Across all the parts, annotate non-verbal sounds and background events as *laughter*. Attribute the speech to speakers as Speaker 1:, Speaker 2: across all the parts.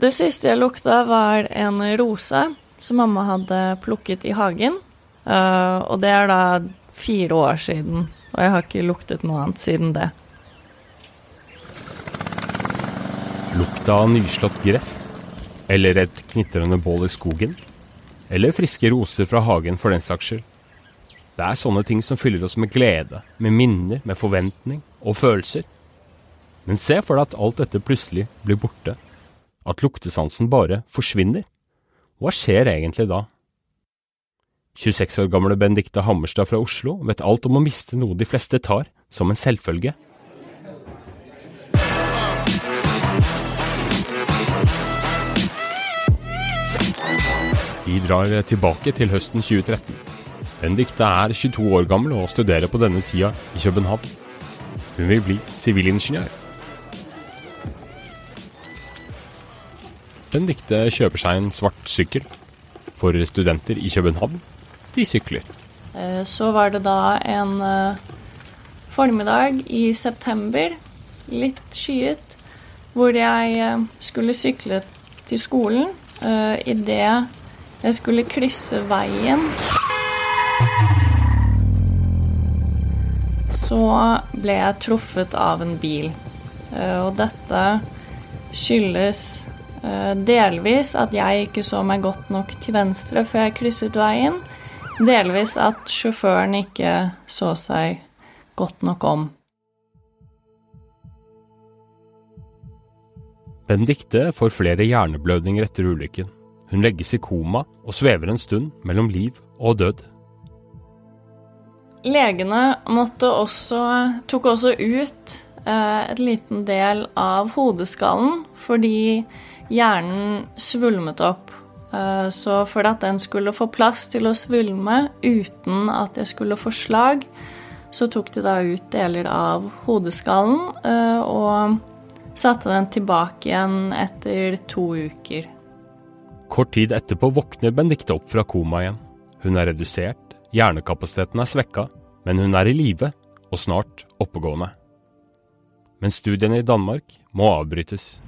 Speaker 1: Det siste jeg lukta, var en rose som mamma hadde plukket i hagen. Uh, og det er da fire år siden, og jeg har ikke luktet noe annet siden det.
Speaker 2: Lukta av nyslått gress, eller et knitrende bål i skogen, eller friske roser fra hagen for den saks skyld. Det er sånne ting som fyller oss med glede, med minner, med forventning og følelser. Men se for deg at alt dette plutselig blir borte at luktesansen bare forsvinner. Hva skjer egentlig da? 26 år gamle Benedicte Hammerstad fra Oslo vet alt om å miste noe de fleste tar som en selvfølge. Vi drar tilbake til høsten 2013. Benedicte er 22 år gammel og studerer på denne tida i København. Hun vil bli sivilingeniør. Benedicte kjøper seg en svart sykkel. For studenter i København, de sykler.
Speaker 1: Eh, så var det da en eh, formiddag i september, litt skyet, hvor jeg eh, skulle sykle til skolen. Idet jeg skulle krysse veien Så ble jeg truffet av en bil. Og dette skyldes delvis at jeg ikke så meg godt nok til venstre før jeg krysset veien. Delvis at sjåføren ikke så seg godt nok om.
Speaker 2: Benedicte får flere hjerneblødninger etter ulykken. Hun legges i koma og svever en stund mellom liv og død.
Speaker 1: Legene også, tok også ut eh, et liten del av hodeskallen fordi hjernen svulmet opp. Eh, så for at den skulle få plass til å svulme uten at jeg skulle få slag, så tok de da ut deler av hodeskallen eh, og satte den tilbake igjen etter to uker.
Speaker 2: Kort tid etterpå våkner Benedicte opp fra koma igjen. Hun er redusert, hjernekapasiteten er svekka, men hun er i live og snart oppegående. Men studiene i Danmark må avbrytes.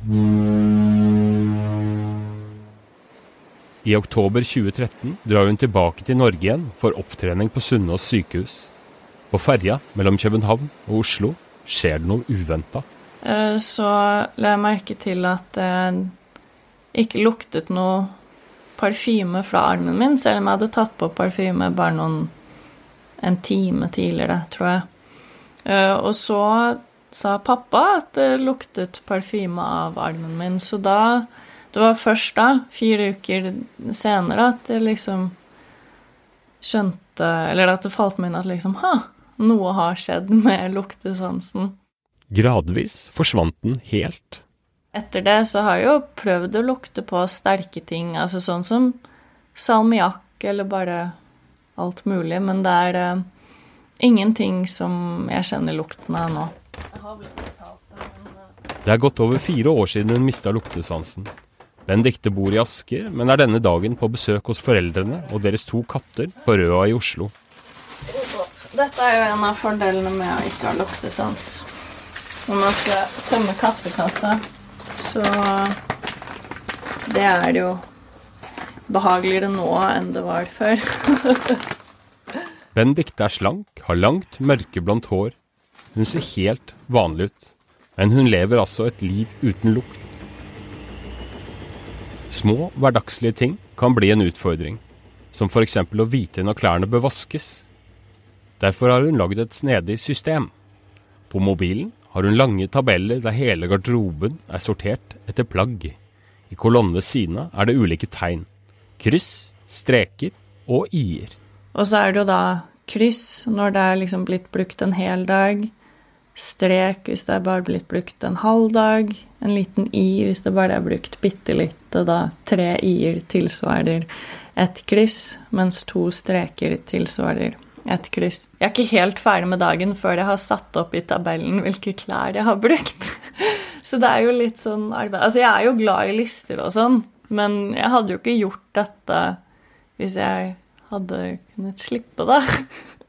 Speaker 2: I oktober 2013 drar hun tilbake til Norge igjen for opptrening på Sunnaas sykehus. På ferja mellom København og Oslo skjer det noe uventa.
Speaker 1: Eh, så la jeg merke til at det ikke luktet noe parfyme fra armen min, selv om jeg hadde tatt på parfyme bare noen en time tidligere, tror jeg. Eh, og så sa pappa at det luktet parfyme av armen min, så da det var først da, fire uker senere, at jeg liksom skjønte Eller at det falt meg inn at liksom Ha, noe har skjedd med luktesansen.
Speaker 2: Gradvis forsvant den helt.
Speaker 1: Etter det så har jeg jo prøvd å lukte på sterke ting, altså sånn som salmiakk eller bare alt mulig, men det er uh, ingenting som jeg kjenner lukten av nå.
Speaker 2: Det er gått over fire år siden hun mista luktesansen. Benedicte bor i Asker, men er denne dagen på besøk hos foreldrene og deres to katter på Røa i Oslo.
Speaker 1: Dette er jo en av fordelene med å ikke ha luktesans. Når man skal tømme kattekassa, så Det er jo behageligere nå enn det var før. *laughs*
Speaker 2: Benedicte er slank, har langt, mørkeblondt hår. Hun ser helt vanlig ut, men hun lever altså et liv uten lukt. Små, hverdagslige ting kan bli en utfordring, som f.eks. å vite når klærne bør vaskes. Derfor har hun lagd et snedig system. På mobilen har hun lange tabeller der hele garderoben er sortert etter plagg. I kolonnene ved siden av er det ulike tegn. Kryss, streker og i-er.
Speaker 1: Og så er det jo da kryss når det er liksom blitt brukt en hel dag strek hvis det er bare blitt brukt en halv dag, en liten i hvis det bare er brukt bitte litt, og da tre i-er tilsvarer ett kryss, mens to streker tilsvarer ett kryss. Jeg er ikke helt ferdig med dagen før jeg har satt opp i tabellen hvilke klær jeg har brukt. *laughs* Så det er jo litt sånn arbeid Altså, jeg er jo glad i lister og sånn, men jeg hadde jo ikke gjort dette hvis jeg hadde kunnet slippe det. *laughs*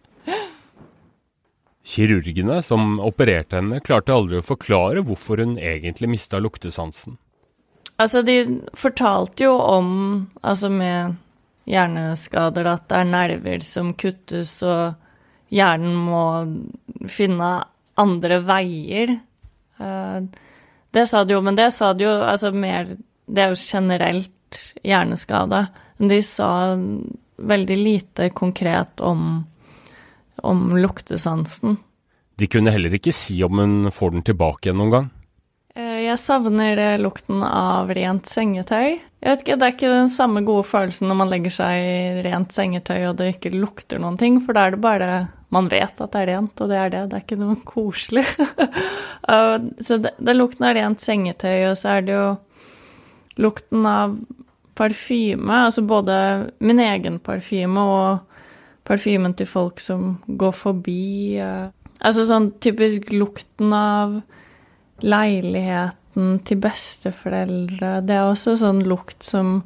Speaker 2: Kirurgene som opererte henne, klarte aldri å forklare hvorfor hun egentlig mista luktesansen.
Speaker 1: Altså, de fortalte jo om, altså med hjerneskader, at det er nerver som kuttes, og hjernen må finne andre veier. Eh, det sa de jo, men det sa de jo altså mer Det er jo generelt hjerneskade. De sa veldig lite konkret om, om luktesansen.
Speaker 2: De kunne heller ikke si om hun får den tilbake igjen noen gang.
Speaker 1: Eh, jeg savner lukten av rent sengetøy. Jeg vet ikke, Det er ikke den samme gode følelsen når man legger seg i rent sengetøy og det ikke lukter noen ting, for da er det bare Man vet at det er rent, og det er det. Det er ikke noe koselig. *laughs* så det, det er lukten av rent sengetøy, og så er det jo lukten av parfyme, altså både min egen parfyme og parfymen til folk som går forbi. Eh, altså sånn typisk lukten av leiligheten til besteforeldre. Det er også sånn lukt som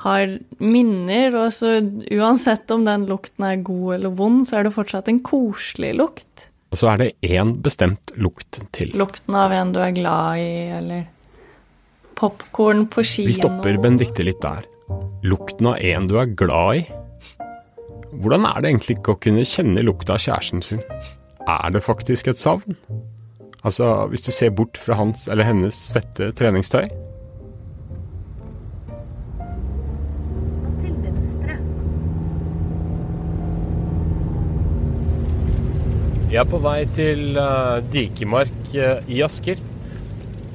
Speaker 1: har minner, og så uansett om den lukten er god eller vond, så er det fortsatt en koselig lukt.
Speaker 2: Og så er det én bestemt lukt til.
Speaker 1: Lukten av en du er glad i, eller popkorn på kino.
Speaker 2: Vi stopper Benedicte litt der. Lukten av en du er glad i. Hvordan er det egentlig ikke å kunne kjenne lukta av kjæresten sin? Er det faktisk et savn? Altså, hvis du ser bort fra hans eller hennes svette treningstøy. Jeg er på vei til uh, Dikemark uh, i Asker.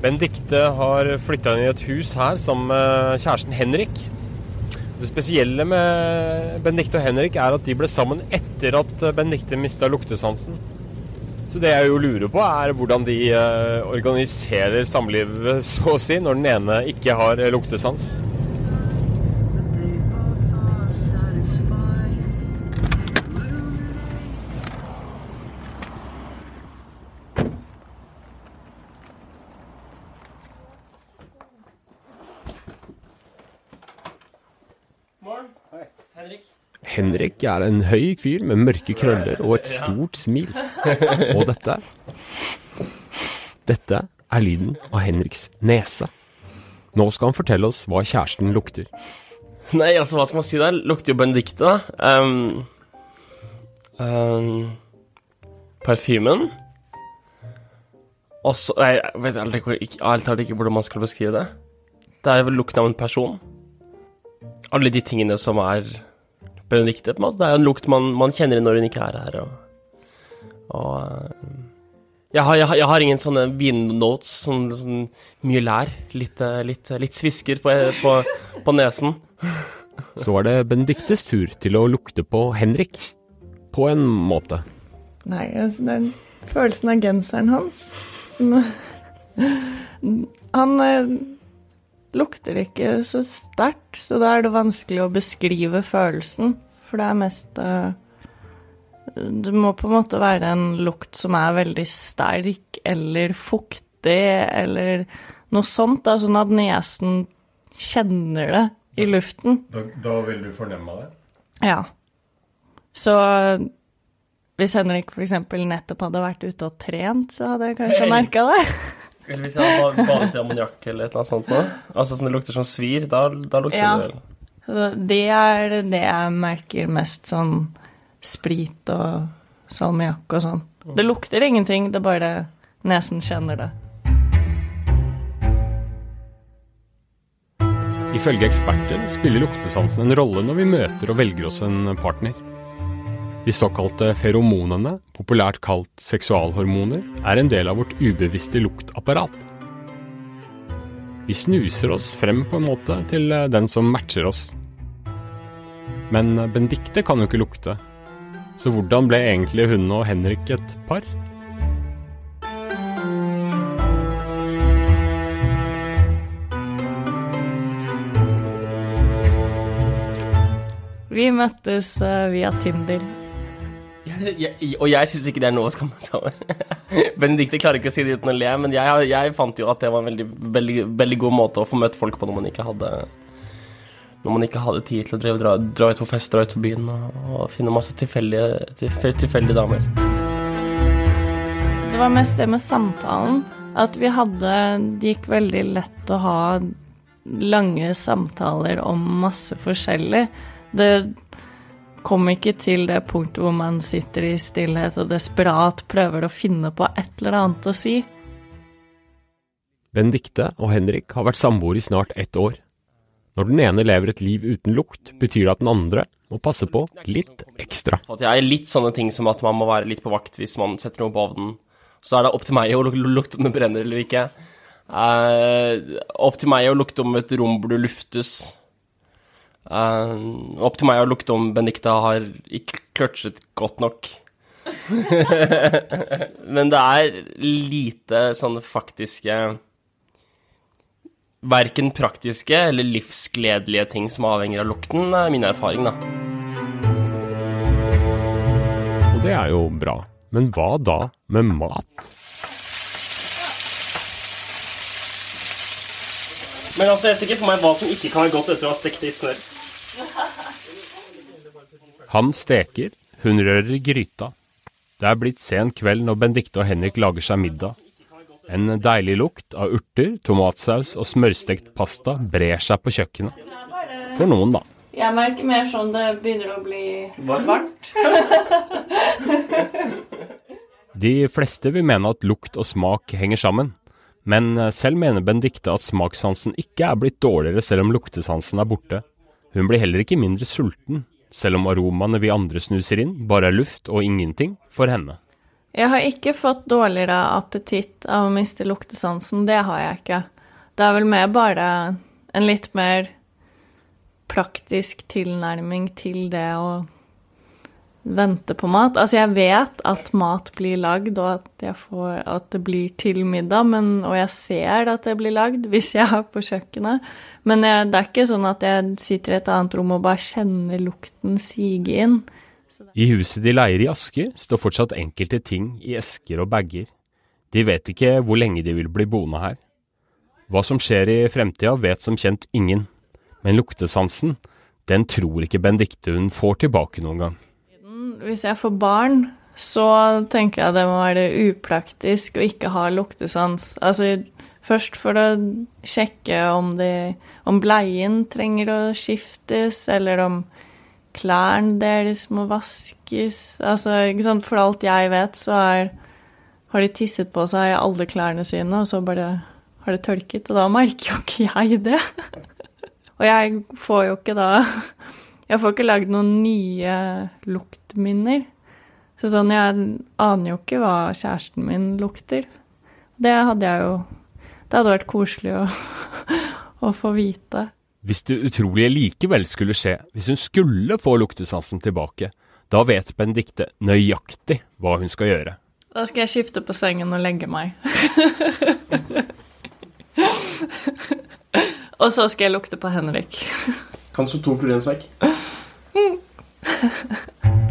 Speaker 2: Benedicte har flytta inn i et hus her sammen med kjæresten Henrik. Det spesielle med Benedicte og Henrik er at de ble sammen etter at Benedicte mista luktesansen. Så det jeg jo lurer på, er hvordan de uh, organiserer samlivet, så å si, når den ene ikke har uh, luktesans.
Speaker 3: Henrik.
Speaker 2: Henrik er en høy fyr med mørke krøller og et *laughs* stort smil. Og dette Dette er lyden av Henriks nese. Nå skal han fortelle oss hva kjæresten lukter.
Speaker 3: Nei, altså, hva skal man si der? Lukter jo Benedicte, da. Um, um, parfymen. Og så Nei, jeg vet ærlig talt ikke hvordan man skal beskrive det. Det er vel lukten av en person. Alle de tingene som er Benedicte, på en måte. Det er jo en lukt man, man kjenner når hun ikke er her. Og, og eh, jeg, har, jeg, har, jeg, har, ingen sånne vinnotes, sånn, sånn mye lær. Litt, eh, litt, litt svisker på, på, på nesen.
Speaker 2: Så er det Benedictes tur til å lukte på Henrik. På en måte.
Speaker 1: Nei, altså, er følelsen av genseren hans som Han eh, lukter det ikke så sterkt, så da er det vanskelig å beskrive følelsen. For det er mest uh, Det må på en måte være en lukt som er veldig sterk eller fuktig eller noe sånt, da, sånn at nesen kjenner det i luften.
Speaker 2: Da, da vil du fornemme det?
Speaker 1: Ja. Så hvis Henrik f.eks. nettopp hadde vært ute og trent, så hadde jeg kanskje hey. merka det.
Speaker 3: Eller hvis jeg har badet i ammoniakk eller et eller annet sånt noe. Altså sånn det lukter som svir, da, da lukter ja. det vel.
Speaker 1: Det er det jeg merker mest sånn sprit og salmiakk og sånn. Det lukter ingenting, det er bare nesen kjenner det.
Speaker 2: Ifølge eksperter spiller luktesansen en rolle når vi møter og velger oss en partner. De såkalte feromonene, populært kalt seksualhormoner, er en del av vårt ubevisste luktapparat. Vi snuser oss frem på en måte til eh, den som matcher oss. Men Benedicte kan jo ikke lukte, så hvordan ble egentlig hun og Henrik et par?
Speaker 1: Vi møttes uh, via Tinder.
Speaker 3: Og jeg syns ikke det er noe å skamme seg over. *laughs* Benedicte klarer ikke å si det uten å le, men jeg, jeg, fant jo at det var en veldig, veldig, veldig, god måte å få møtt folk på når man ikke hadde Når man ikke hadde tid til å dra, dra ut på fest, dra ut på byen og, og finne masse tilfeldige, tilfeldige damer.
Speaker 1: Det var mest det med samtalen. At vi hadde Det gikk veldig lett å ha lange samtaler om masse forskjellig. Det kom ikke til det punktet hvor man sitter i stillhet og desperat prøver å finne på et eller annet å si.
Speaker 2: Benedicte og Henrik har vært samboere i snart ett år. Når den ene lever et liv uten lukt, betyr det at den andre må passe på litt ekstra.
Speaker 3: At jeg er litt sånne ting som at man må være litt på vakt hvis man setter noe på ovnen. Så er det opp til meg å lukte om det brenner eller ikke. Eh, opp til meg å lukte om et rom burde luftes. Eh, opp til meg å lukte om Benedicte har ikke kløtsjet godt nok. *laughs* Men det er lite sånne faktiske Verken praktiske eller livsgledelige ting som avhenger av lukten, er min erfaring, da.
Speaker 2: Og det er jo bra. Men hva da med mat?
Speaker 3: Men altså, jeg ser ikke for meg hva som ikke kan være godt etter å ha stekt det i snørr.
Speaker 2: Han steker, hun rører gryta. Det er blitt sen kveld når Benedicte og Henrik lager seg middag. En deilig lukt av urter, tomatsaus og smørstekt pasta brer seg på kjøkkenet. For noen, da.
Speaker 1: Jeg merker mer sånn det begynner å bli varmt. *laughs*
Speaker 2: De fleste vil mene at lukt og smak henger sammen. Men selv mener Benedicte at smakssansen ikke er blitt dårligere selv om luktesansen er borte. Hun blir heller ikke mindre sulten, selv om aromaene vi andre snuser inn, bare er luft og ingenting for henne.
Speaker 1: Jeg har ikke fått dårligere appetitt av å miste luktesansen, det har jeg ikke. Det er vel mer bare en litt mer praktisk tilnærming til det å vente på mat. Altså, jeg vet at mat blir lagd, og at, får, at det blir til middag, men, og jeg ser at det blir lagd *laughs* hvis jeg er på kjøkkenet. Men jeg, det er ikke sånn at jeg sitter i et annet rom og bare kjenner lukten sige inn.
Speaker 2: I huset de leier i Asker, står fortsatt enkelte ting i esker og bager. De vet ikke hvor lenge de vil bli boende her. Hva som skjer i fremtida, vet som kjent ingen. Men luktesansen, den tror ikke Benedicte hun får tilbake noen gang.
Speaker 1: Hvis jeg får barn, så tenker jeg det må være upraktisk å ikke ha luktesans. Altså først for å sjekke om, de, om bleien trenger å skiftes, eller om klærne deres må vaskes. Altså, ikke sant, for alt jeg vet, så er, har de tisset på seg alle klærne sine, og så bare har det tørket, og da merker jo ikke jeg det. *laughs* og jeg får jo ikke da Jeg får ikke lagd noen nye luktminner. Så sånn, jeg aner jo ikke hva kjæresten min lukter. Det hadde jeg jo Det hadde vært koselig å, *laughs* å få vite.
Speaker 2: Hvis det utrolige likevel skulle skje, hvis hun skulle få luktesansen tilbake, da vet Benedicte nøyaktig hva hun skal gjøre.
Speaker 1: Da skal jeg skifte på sengen og legge meg. *laughs* og så skal jeg lukte på Henrik.
Speaker 3: Kan slå to fluer i en smekk. Hmm. *laughs*